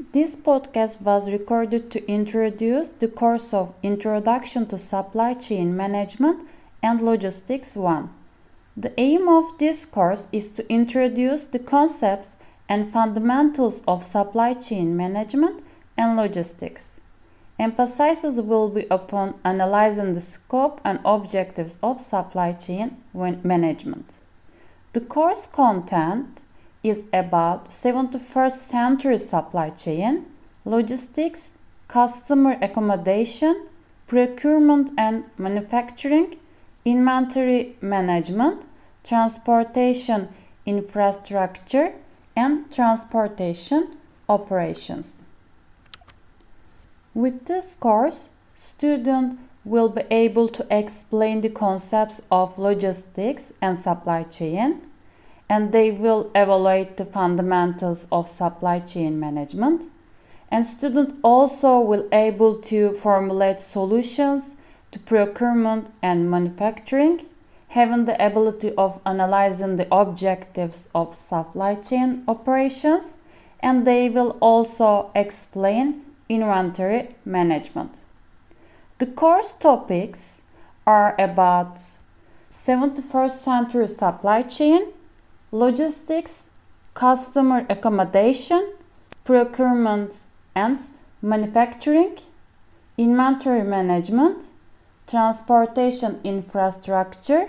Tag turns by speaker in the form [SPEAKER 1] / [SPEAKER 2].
[SPEAKER 1] This podcast was recorded to introduce the course of Introduction to Supply Chain Management and Logistics 1. The aim of this course is to introduce the concepts and fundamentals of supply chain management and logistics. Emphasis will be upon analyzing the scope and objectives of supply chain management. The course content is about 71st century supply chain, logistics, customer accommodation, procurement and manufacturing, inventory management, transportation infrastructure, and transportation operations. With this course, student will be able to explain the concepts of logistics and supply chain and they will evaluate the fundamentals of supply chain management. And student also will able to formulate solutions to procurement and manufacturing having the ability of analyzing the objectives of supply chain operations and they will also explain inventory management. The course topics are about 71st century supply chain logistics, customer accommodation, procurement and manufacturing, inventory management, transportation infrastructure,